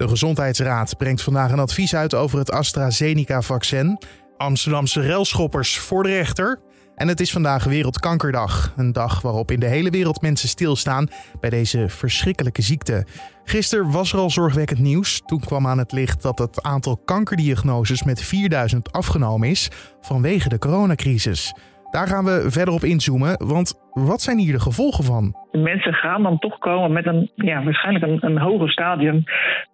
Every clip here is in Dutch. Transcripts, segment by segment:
De Gezondheidsraad brengt vandaag een advies uit over het AstraZeneca-vaccin. Amsterdamse relschoppers voor de rechter. En het is vandaag Wereldkankerdag. Een dag waarop in de hele wereld mensen stilstaan bij deze verschrikkelijke ziekte. Gisteren was er al zorgwekkend nieuws. Toen kwam aan het licht dat het aantal kankerdiagnoses met 4000 afgenomen is vanwege de coronacrisis. Daar gaan we verder op inzoomen, want wat zijn hier de gevolgen van? De mensen gaan dan toch komen met een, ja, waarschijnlijk een, een hoger stadium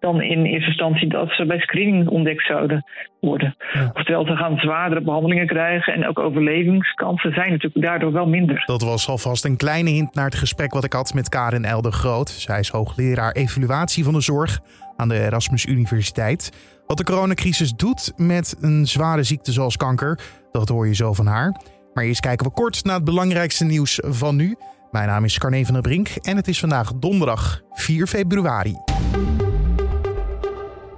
dan in eerste instantie dat ze bij screening ontdekt zouden worden. Oftewel, ze gaan zwaardere behandelingen krijgen en ook overlevingskansen zijn natuurlijk daardoor wel minder. Dat was alvast een kleine hint naar het gesprek wat ik had met Karin Elder Groot. Zij is hoogleraar evaluatie van de zorg aan de Erasmus Universiteit. Wat de coronacrisis doet met een zware ziekte zoals kanker, dat hoor je zo van haar. Maar eerst kijken we kort naar het belangrijkste nieuws van nu. Mijn naam is Carne van der Brink en het is vandaag donderdag 4 februari.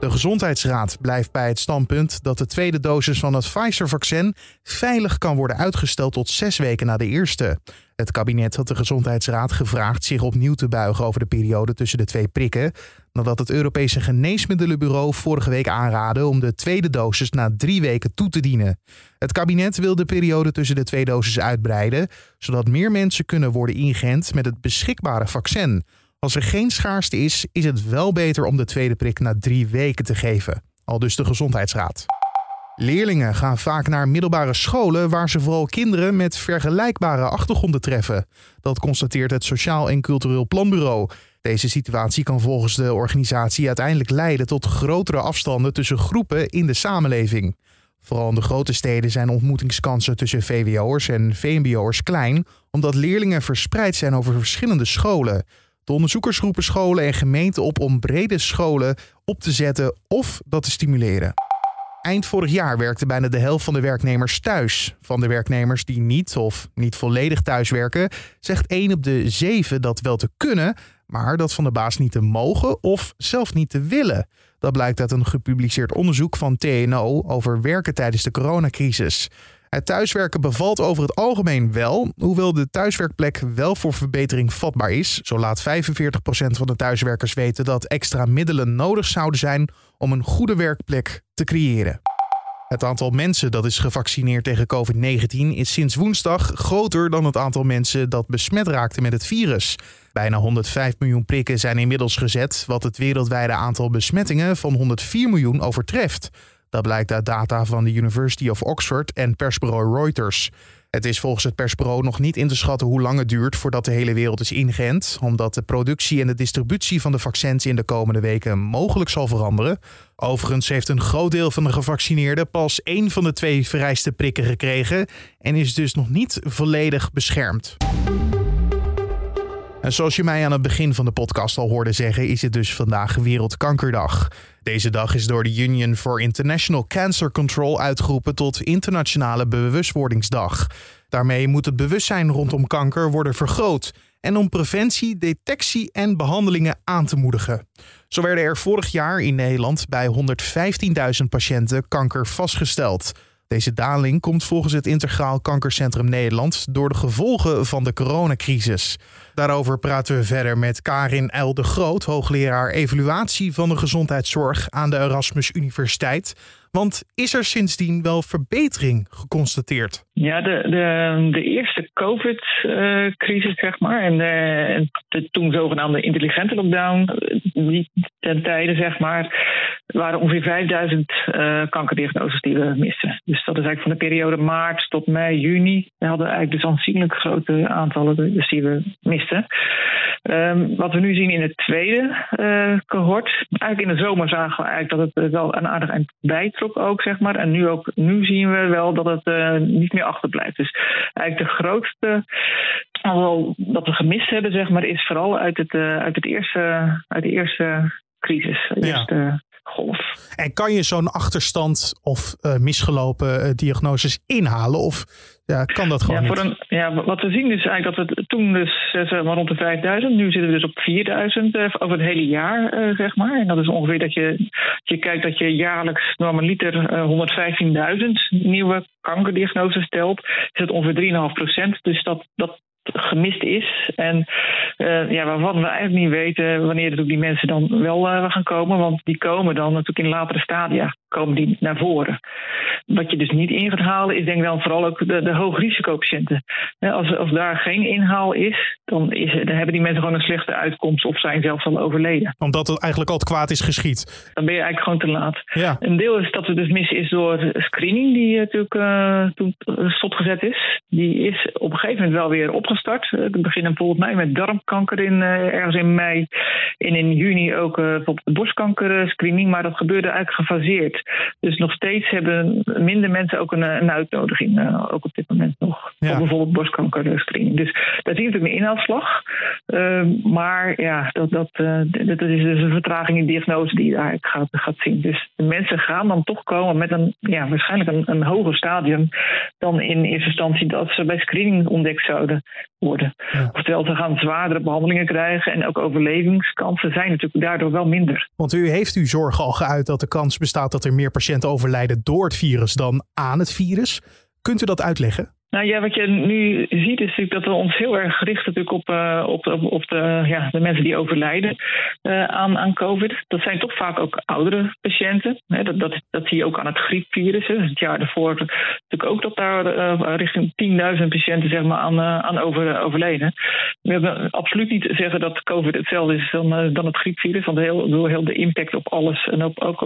De Gezondheidsraad blijft bij het standpunt dat de tweede dosis van het Pfizer-vaccin veilig kan worden uitgesteld tot zes weken na de eerste. Het kabinet had de Gezondheidsraad gevraagd zich opnieuw te buigen over de periode tussen de twee prikken, nadat het Europese Geneesmiddelenbureau vorige week aanraadde om de tweede dosis na drie weken toe te dienen. Het kabinet wil de periode tussen de twee doses uitbreiden, zodat meer mensen kunnen worden ingeënt met het beschikbare vaccin. Als er geen schaarste is, is het wel beter om de tweede prik na drie weken te geven. Al dus de Gezondheidsraad. Leerlingen gaan vaak naar middelbare scholen waar ze vooral kinderen met vergelijkbare achtergronden treffen. Dat constateert het Sociaal en Cultureel Planbureau. Deze situatie kan volgens de organisatie uiteindelijk leiden tot grotere afstanden tussen groepen in de samenleving. Vooral in de grote steden zijn ontmoetingskansen tussen VWO'ers en VMBO'ers klein, omdat leerlingen verspreid zijn over verschillende scholen. De onderzoekers roepen scholen en gemeenten op om brede scholen op te zetten of dat te stimuleren. Eind vorig jaar werkte bijna de helft van de werknemers thuis. Van de werknemers die niet of niet volledig thuiswerken, zegt 1 op de 7 dat wel te kunnen, maar dat van de baas niet te mogen of zelf niet te willen. Dat blijkt uit een gepubliceerd onderzoek van TNO over werken tijdens de coronacrisis. Het thuiswerken bevalt over het algemeen wel, hoewel de thuiswerkplek wel voor verbetering vatbaar is. Zo laat 45% van de thuiswerkers weten dat extra middelen nodig zouden zijn om een goede werkplek te creëren. Het aantal mensen dat is gevaccineerd tegen COVID-19 is sinds woensdag groter dan het aantal mensen dat besmet raakte met het virus. Bijna 105 miljoen prikken zijn inmiddels gezet, wat het wereldwijde aantal besmettingen van 104 miljoen overtreft. Dat blijkt uit data van de University of Oxford en persbureau Reuters. Het is volgens het persbureau nog niet in te schatten hoe lang het duurt voordat de hele wereld is ingeënt, omdat de productie en de distributie van de vaccins in de komende weken mogelijk zal veranderen. Overigens heeft een groot deel van de gevaccineerden pas één van de twee vereiste prikken gekregen en is dus nog niet volledig beschermd. En zoals je mij aan het begin van de podcast al hoorde zeggen, is het dus vandaag Wereldkankerdag. Deze dag is door de Union for International Cancer Control uitgeroepen tot Internationale Bewustwordingsdag. Daarmee moet het bewustzijn rondom kanker worden vergroot en om preventie, detectie en behandelingen aan te moedigen. Zo werden er vorig jaar in Nederland bij 115.000 patiënten kanker vastgesteld. Deze daling komt volgens het Integraal Kankercentrum Nederland door de gevolgen van de coronacrisis. Daarover praten we verder met Karin El de Groot, hoogleraar evaluatie van de gezondheidszorg aan de Erasmus Universiteit. Want is er sindsdien wel verbetering geconstateerd? Ja, de, de, de eerste COVID-crisis, zeg maar, en de, de toen zogenaamde intelligente lockdown, die ten tijde, zeg maar, waren ongeveer 5000 uh, kankerdiagnoses die we misten. Dus dat is eigenlijk van de periode maart tot mei, juni. We hadden eigenlijk dus aanzienlijk grote aantallen dus die we misten. Um, wat we nu zien in het tweede cohort. Eigenlijk in de zomer zagen we eigenlijk dat het wel een aardig eind ook, zeg maar. En nu, ook, nu zien we wel dat het uh, niet meer achterblijft. Dus eigenlijk de grootste aantal dat we gemist hebben, zeg maar, is vooral uit het, uh, uit het eerste, uit de eerste crisis. De eerste, golf. En kan je zo'n achterstand of uh, misgelopen uh, diagnoses inhalen? Of ja, kan dat gewoon ja, voor niet? Een, ja, wat we zien is eigenlijk dat we toen dus zeg maar rond de 5000, nu zitten we dus op 4000 uh, over het hele jaar, zeg maar. En dat is ongeveer dat je, je kijkt dat je jaarlijks normaliter 115.000 nieuwe kankerdiagnoses stelt, is het ongeveer 3,5 procent. Dus dat, dat gemist is. En uh, ja, waarvan we eigenlijk niet weten wanneer die mensen dan wel uh, gaan komen. Want die komen dan natuurlijk in latere stadia komen die naar voren. Wat je dus niet in gaat halen, is denk ik dan vooral ook de, de hoogrisicopatiënten. Als, als daar geen inhaal is dan, is, dan hebben die mensen gewoon een slechte uitkomst of zijn zelfs al overleden. Omdat het eigenlijk al het kwaad is geschied. Dan ben je eigenlijk gewoon te laat. Ja. Een deel is dat we dus missen is door screening, die eh, natuurlijk uh, toen stopgezet is. Die is op een gegeven moment wel weer opgestart. Uh, we beginnen bijvoorbeeld mij met darmkanker in, uh, ergens in mei. En in juni ook bijvoorbeeld de borstkanker screening. Maar dat gebeurde eigenlijk gefaseerd. Dus nog steeds hebben minder mensen ook een, een uitnodiging, uh, ook op dit moment nog. Ja. Voor bijvoorbeeld borstkankerscreening. Dus daar zie je natuurlijk een inhaalslag. Uh, maar ja, dat, dat, uh, dat is dus een vertraging in diagnose die je daar gaat, gaat zien. Dus de mensen gaan dan toch komen met een, ja, waarschijnlijk een, een hoger stadium dan in eerste instantie dat ze bij screening ontdekt zouden worden. Ja. Oftewel, ze gaan zwaardere behandelingen krijgen en ook overlevingskansen zijn natuurlijk daardoor wel minder. Want u heeft uw zorgen al geuit dat de kans bestaat dat er meer patiënten overlijden door het virus dan aan het virus. Kunt u dat uitleggen? Nou ja, wat je nu ziet is natuurlijk dat we ons heel erg gericht natuurlijk op, uh, op, op, de, ja, de mensen die overlijden uh, aan, aan COVID. Dat zijn toch vaak ook oudere patiënten. Hè. Dat, dat, dat zie je ook aan het griepvirus. Hè. Het jaar daarvoor natuurlijk ook dat daar uh, richting 10.000 patiënten zeg maar, aan, aan over, overleden. We hebben absoluut niet zeggen dat COVID hetzelfde is dan, dan het griepvirus. Want heel, heel de impact op alles en op, ook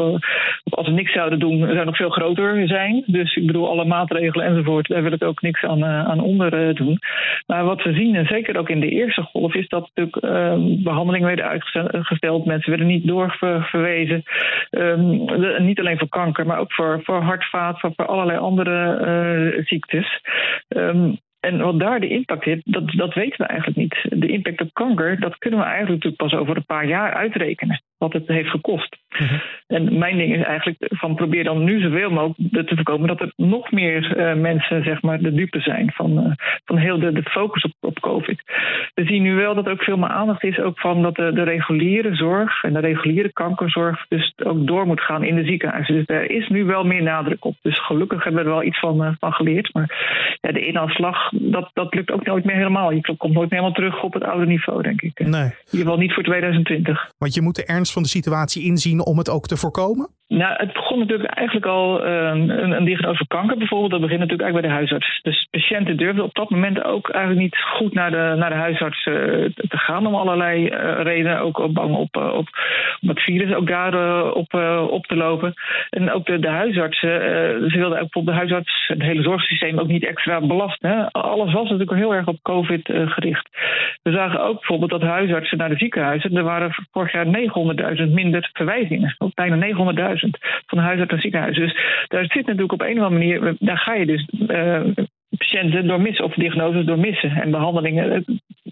als we niks zouden doen, zou nog veel groter zijn. Dus ik bedoel, alle maatregelen enzovoort, daar wil ik ook niet aan, eh, aan onder eh, doen. Maar wat we zien, en zeker ook in de eerste golf, is dat natuurlijk uh, behandelingen werden uitgesteld. Mensen werden niet doorverwezen. Um, niet alleen voor kanker, maar ook voor, voor hartvaat, voor, allerlei andere uh, ziektes. Um, en wat daar de impact heeft, dat, dat weten we eigenlijk niet. De impact op kanker, dat kunnen we eigenlijk pas over een paar jaar uitrekenen. Wat het heeft gekost. Mhm. En mijn ding is eigenlijk van probeer dan nu zoveel mogelijk te voorkomen dat er nog meer uh, mensen zeg maar de dupe zijn van, uh, van heel de, de focus op COVID. We zien nu wel dat er ook veel meer aandacht is ook van dat de, de reguliere zorg en de reguliere kankerzorg dus ook door moet gaan in de ziekenhuizen. Dus daar is nu wel meer nadruk op. Dus gelukkig hebben we er wel iets van, uh, van geleerd. Maar ja, de inhaalslag, dat, dat lukt ook nooit meer helemaal. Je komt nooit meer helemaal terug op het oude niveau, denk ik. Nee. In ieder geval niet voor 2020. Want je moet de ernst van de situatie inzien om het ook te voorkomen? Nou, het begon natuurlijk eigenlijk al uh, een, een diagnose van kanker bijvoorbeeld. Dat begint natuurlijk eigenlijk bij de huisarts. Dus patiënten durfden op dat moment ook eigenlijk niet goed naar de, naar de uh, te gaan. Om allerlei uh, redenen. Ook bang op, op, op het virus ook daar op, op te lopen. En ook de, de huisartsen. ze wilden ook de huisarts het hele zorgsysteem ook niet extra belasten. Hè. Alles was natuurlijk heel erg op COVID gericht. We zagen ook bijvoorbeeld dat huisartsen naar de ziekenhuizen. Er waren vorig jaar 900.000 minder verwijzingen. Ook bijna 900.000 van huisarts naar ziekenhuis. Dus daar zit natuurlijk op een of andere manier, daar ga je dus patiënten door missen of diagnoses door missen. En behandelingen, eh,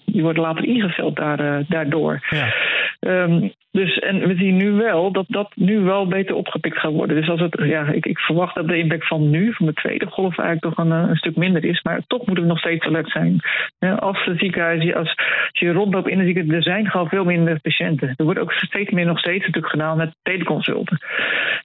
die worden later ingesteld daar, uh, daardoor. Ja. Um, dus, en we zien nu wel dat dat nu wel beter opgepikt gaat worden. Dus als het, ja, ik, ik verwacht dat de impact van nu, van de tweede golf, eigenlijk toch een, een stuk minder is. Maar toch moeten we nog steeds alert zijn. als de ziekenhuizen, als, als je rondloopt in de ziekenhuis, er zijn gewoon veel minder patiënten. Er wordt ook steeds meer nog steeds natuurlijk gedaan met teleconsulten.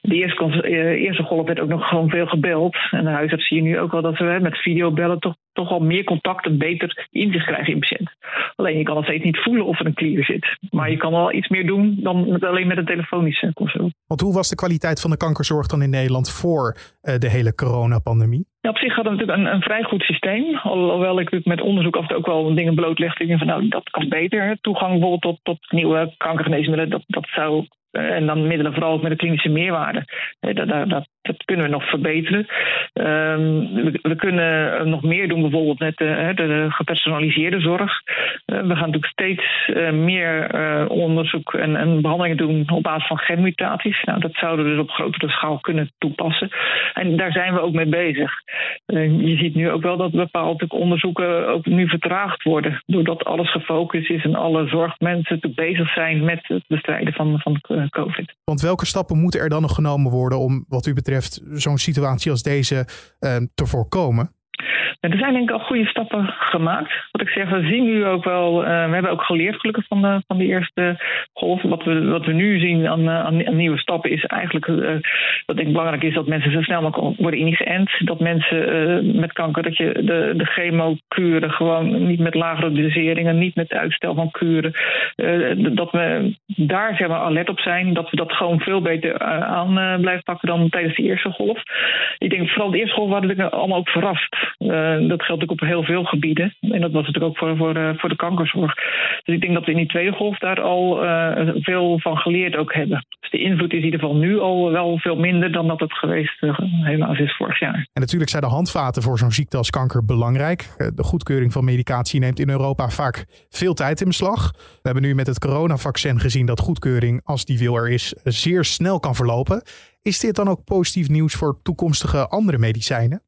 De eerste, eh, eerste golf werd ook nog gewoon veel gebeld. En de huisarts zie je nu ook wel dat we met videobellen toch toch wel meer contacten beter in zich krijgen in patiënt. Alleen je kan nog steeds niet voelen of er een klier zit. Maar je kan wel iets meer doen dan met, alleen met een telefonische consult. Want hoe was de kwaliteit van de kankerzorg dan in Nederland voor uh, de hele coronapandemie? Ja, op zich hadden we natuurlijk een, een vrij goed systeem. Alhoewel ik met onderzoek af en toe ook wel dingen blootlegde. Van nou, dat kan beter. Toegang bijvoorbeeld tot, tot nieuwe kankergeneesmiddelen, dat, dat zou eh, en dan middelen vooral ook met de klinische meerwaarde. Dat, dat, dat, dat kunnen we nog verbeteren. Um, we, kunnen nog meer doen, bijvoorbeeld met de, de gepersonaliseerde zorg. Uh, we gaan natuurlijk steeds uh, meer onderzoek en, en, behandelingen doen op basis van genmutaties. Nou, dat zouden we dus op grotere schaal kunnen toepassen. En daar zijn we ook mee bezig. je ziet nu ook wel dat bepaalde onderzoeken ook nu vertraagd worden. Doordat alles gefocust is en alle zorgmensen bezig zijn met het bestrijden van, van COVID. Want welke stappen moeten er dan nog genomen worden om wat u betreft zo'n situatie als deze uh, te voorkomen? En er zijn denk ik al goede stappen gemaakt. Wat ik zeg, we zien nu ook wel, we hebben ook geleerd gelukkig van de, van de eerste golf. Wat we, wat we nu zien aan, aan, nieuwe stappen is eigenlijk dat ik belangrijk is dat mensen zo snel mogelijk worden ingeënt. Dat mensen met kanker, dat je de, de chemokuren gewoon niet met lagere doseringen, niet met uitstel van kuren. dat we daar zeg maar alert op zijn. Dat we dat gewoon veel beter aan blijven pakken dan tijdens de eerste golf. Ik denk vooral de eerste golf waren we allemaal ook verrast. Dat geldt ook op heel veel gebieden. En dat was natuurlijk ook voor, voor, uh, voor de kankerzorg. Dus ik denk dat we in die tweede golf daar al uh, veel van geleerd ook hebben. Dus de invloed is in ieder geval nu al wel veel minder dan dat het geweest helaas is vorig jaar. En natuurlijk zijn de handvaten voor zo'n ziekte als kanker belangrijk. De goedkeuring van medicatie neemt in Europa vaak veel tijd in beslag. We hebben nu met het coronavaccin gezien dat goedkeuring, als die wil er is, zeer snel kan verlopen. Is dit dan ook positief nieuws voor toekomstige andere medicijnen?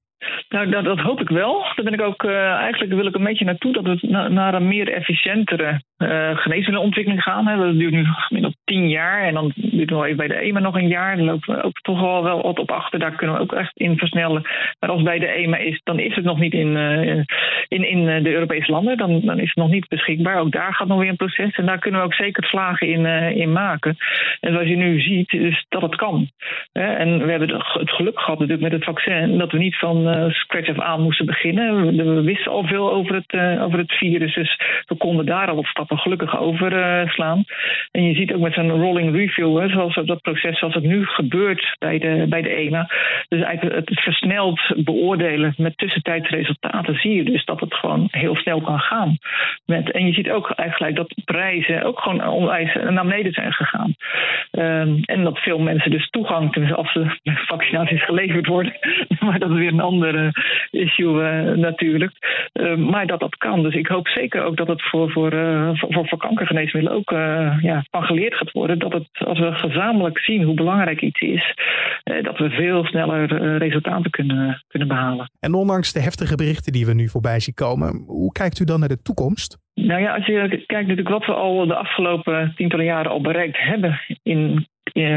Nou, dat, dat, hoop ik wel. Daar ben ik ook, uh, eigenlijk wil ik een beetje naartoe dat we naar een meer efficiëntere uh, geneesmiddelenontwikkeling gaan. Hè. Dat duurt nu gemiddeld tien jaar en dan duurt nog even bij de EMA nog een jaar. Dan lopen we ook toch wel, wel wat op achter. Daar kunnen we ook echt in versnellen. Maar als bij de EMA is, dan is het nog niet in, uh, in, in de Europese landen. Dan, dan is het nog niet beschikbaar. Ook daar gaat nog weer een proces. En daar kunnen we ook zeker slagen in, in maken. En zoals je nu ziet, is dat het kan. En we hebben het geluk gehad natuurlijk met het vaccin dat we niet van scratch af aan moesten beginnen. We, wisten al veel over het, uh, over het virus, dus we konden daar al wat stappen gelukkig over uh, slaan. En je ziet ook met zo'n rolling review, hè, zoals dat proces zoals het nu gebeurt bij de, bij de EMA. Dus eigenlijk het versneld beoordelen met tussentijdsresultaten zie je dus dat het gewoon heel snel kan gaan. Met, en je ziet ook eigenlijk dat prijzen ook gewoon onwijs naar beneden zijn gegaan. Um, en dat veel mensen dus toegang, als de vaccinaties geleverd worden, maar dat is weer een andere issue uh, natuurlijk. Uh, maar dat dat kan. Dus ik hoop zeker ook dat het voor, voor, voor, voor kankergeneesmiddelen ook ja, van geleerd gaat worden. Dat het, als we gezamenlijk zien hoe belangrijk iets is, dat we veel sneller resultaten kunnen, kunnen behalen. En ondanks de heftige berichten die we nu voorbij zien komen, hoe kijkt u dan naar de toekomst? Nou ja, als je kijkt natuurlijk wat we al de afgelopen tientallen jaren al bereikt hebben in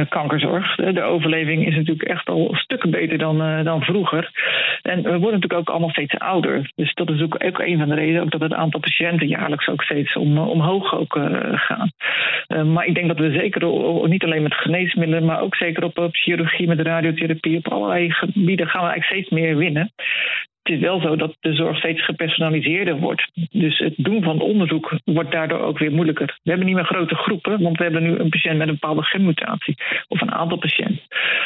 kankerzorg. De overleving is natuurlijk echt al stukken beter dan, uh, dan vroeger. En we worden natuurlijk ook allemaal steeds ouder. Dus dat is ook, ook een van de redenen ook dat het aantal patiënten jaarlijks ook steeds om, omhoog ook, uh, gaat. Maar ik denk dat we zeker niet alleen met geneesmiddelen, maar ook zeker op, op chirurgie, met radiotherapie, op allerlei gebieden gaan we eigenlijk steeds meer winnen het is wel zo dat de zorg steeds gepersonaliseerder wordt. Dus het doen van onderzoek wordt daardoor ook weer moeilijker. We hebben niet meer grote groepen, want we hebben nu een patiënt met een bepaalde genmutatie. Of een aantal patiënten.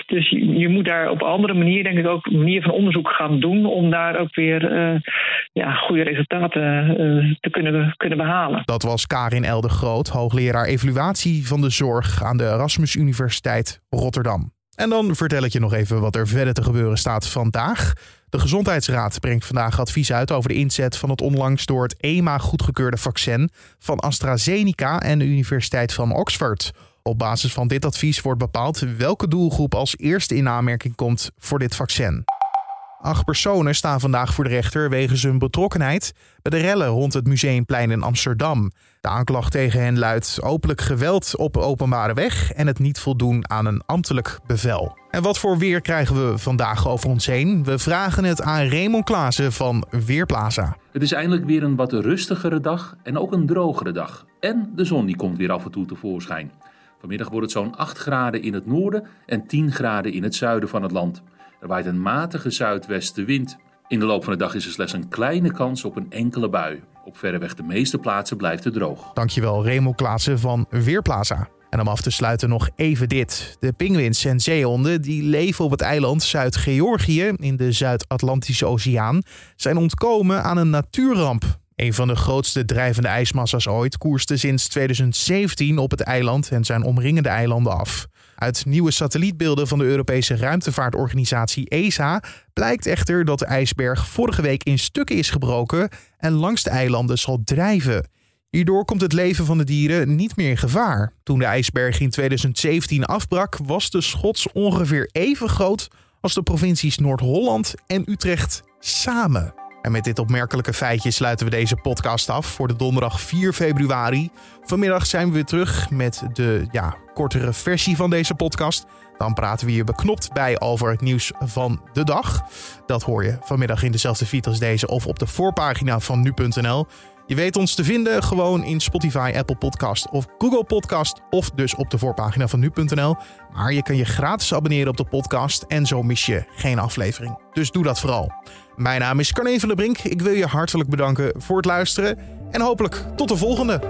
Dus je, moet daar op een andere manier, denk ik, ook een manier van onderzoek gaan doen. om daar ook weer uh, ja, goede resultaten uh, te kunnen, kunnen behalen. Dat was Karin Elde Groot, hoogleraar evaluatie van de zorg aan de Erasmus Universiteit Rotterdam. En dan vertel ik je nog even wat er verder te gebeuren staat vandaag. De Gezondheidsraad brengt vandaag advies uit over de inzet van het onlangs door het EMA goedgekeurde vaccin van AstraZeneca en de Universiteit van Oxford. Op basis van dit advies wordt bepaald welke doelgroep als eerste in aanmerking komt voor dit vaccin. Acht personen staan vandaag voor de rechter wegens hun betrokkenheid bij de rellen rond het Museumplein in Amsterdam. De aanklacht tegen hen luidt openlijk geweld op openbare weg en het niet voldoen aan een ambtelijk bevel. En wat voor weer krijgen we vandaag over ons heen? We vragen het aan Raymond Klaassen van Weerplaza. Het is eindelijk weer een wat rustigere dag en ook een drogere dag. En de zon die komt weer af en toe tevoorschijn. Vanmiddag wordt het zo'n 8 graden in het noorden en 10 graden in het zuiden van het land. Er waait een matige zuidwestenwind. In de loop van de dag is er slechts een kleine kans op een enkele bui. Op verreweg de meeste plaatsen blijft het droog. Dankjewel Remo Klaassen van Weerplaza. En om af te sluiten nog even dit. De pinguïns en zeehonden die leven op het eiland Zuid-Georgië in de Zuid-Atlantische Oceaan zijn ontkomen aan een natuurramp. Een van de grootste drijvende ijsmassa's ooit koerste sinds 2017 op het eiland en zijn omringende eilanden af. Uit nieuwe satellietbeelden van de Europese ruimtevaartorganisatie ESA blijkt echter dat de ijsberg vorige week in stukken is gebroken en langs de eilanden zal drijven. Hierdoor komt het leven van de dieren niet meer in gevaar. Toen de ijsberg in 2017 afbrak, was de schots ongeveer even groot als de provincies Noord-Holland en Utrecht samen. En met dit opmerkelijke feitje sluiten we deze podcast af voor de donderdag 4 februari. Vanmiddag zijn we weer terug met de ja, kortere versie van deze podcast. Dan praten we hier beknopt bij over het nieuws van de dag. Dat hoor je vanmiddag in dezelfde feed als deze of op de voorpagina van nu.nl. Je weet ons te vinden gewoon in Spotify, Apple Podcast of Google Podcast of dus op de voorpagina van nu.nl. Maar je kan je gratis abonneren op de podcast en zo mis je geen aflevering. Dus doe dat vooral. Mijn naam is Carne van der Brink. Ik wil je hartelijk bedanken voor het luisteren en hopelijk tot de volgende.